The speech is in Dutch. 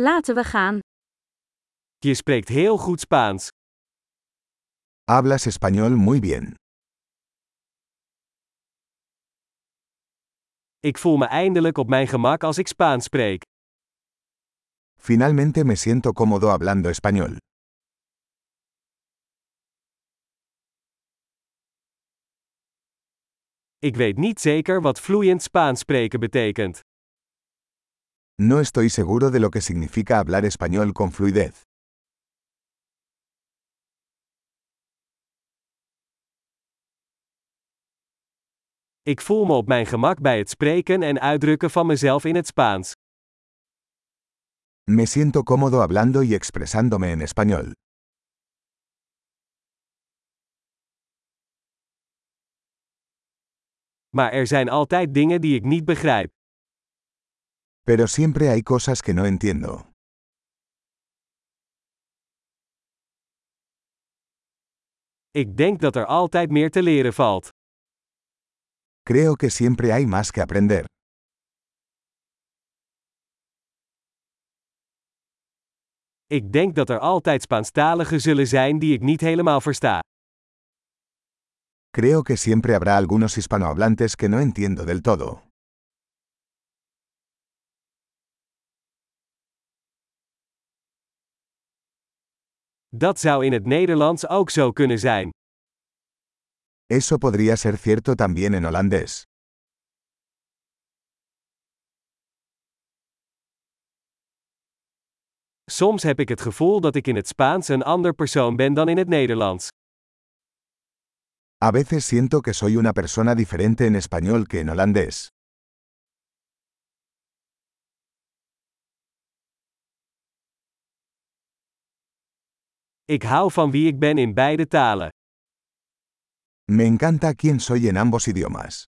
Laten we gaan. Je spreekt heel goed Spaans. Hablas español muy bien. Ik voel me eindelijk op mijn gemak als ik Spaans spreek. Finalmente me siento cómodo hablando español. Ik weet niet zeker wat vloeiend Spaans spreken betekent. No estoy seguro de lo que significa hablar español con fluidez. Ik voel me op mijn gemak bij het spreken en uitdrukken van mezelf in het Spaans. Me siento cómodo hablando y expresándome en español. Maar er zijn altijd dingen die ik niet begrijp. Pero siempre hay cosas que no entiendo. Ik denk dat er altijd meer te leren valt. Creo que siempre hay más que aprender. Ik denk dat er altijd Spaanstaligen zullen zijn die ik niet helemaal versta. Creo que siempre habrá algunos hispanohablantes que no entiendo del todo. Dat zou in het Nederlands ook zo kunnen zijn. Eso podría ser cierto también en holandés. Soms heb ik het gevoel dat ik in het Spaans een ander persoon ben dan in het Nederlands. A veces siento que soy una persona diferente en español que en holandés. Ik hou van wie ik ben in beide talen. Me encanta quién soy en ambos idiomas.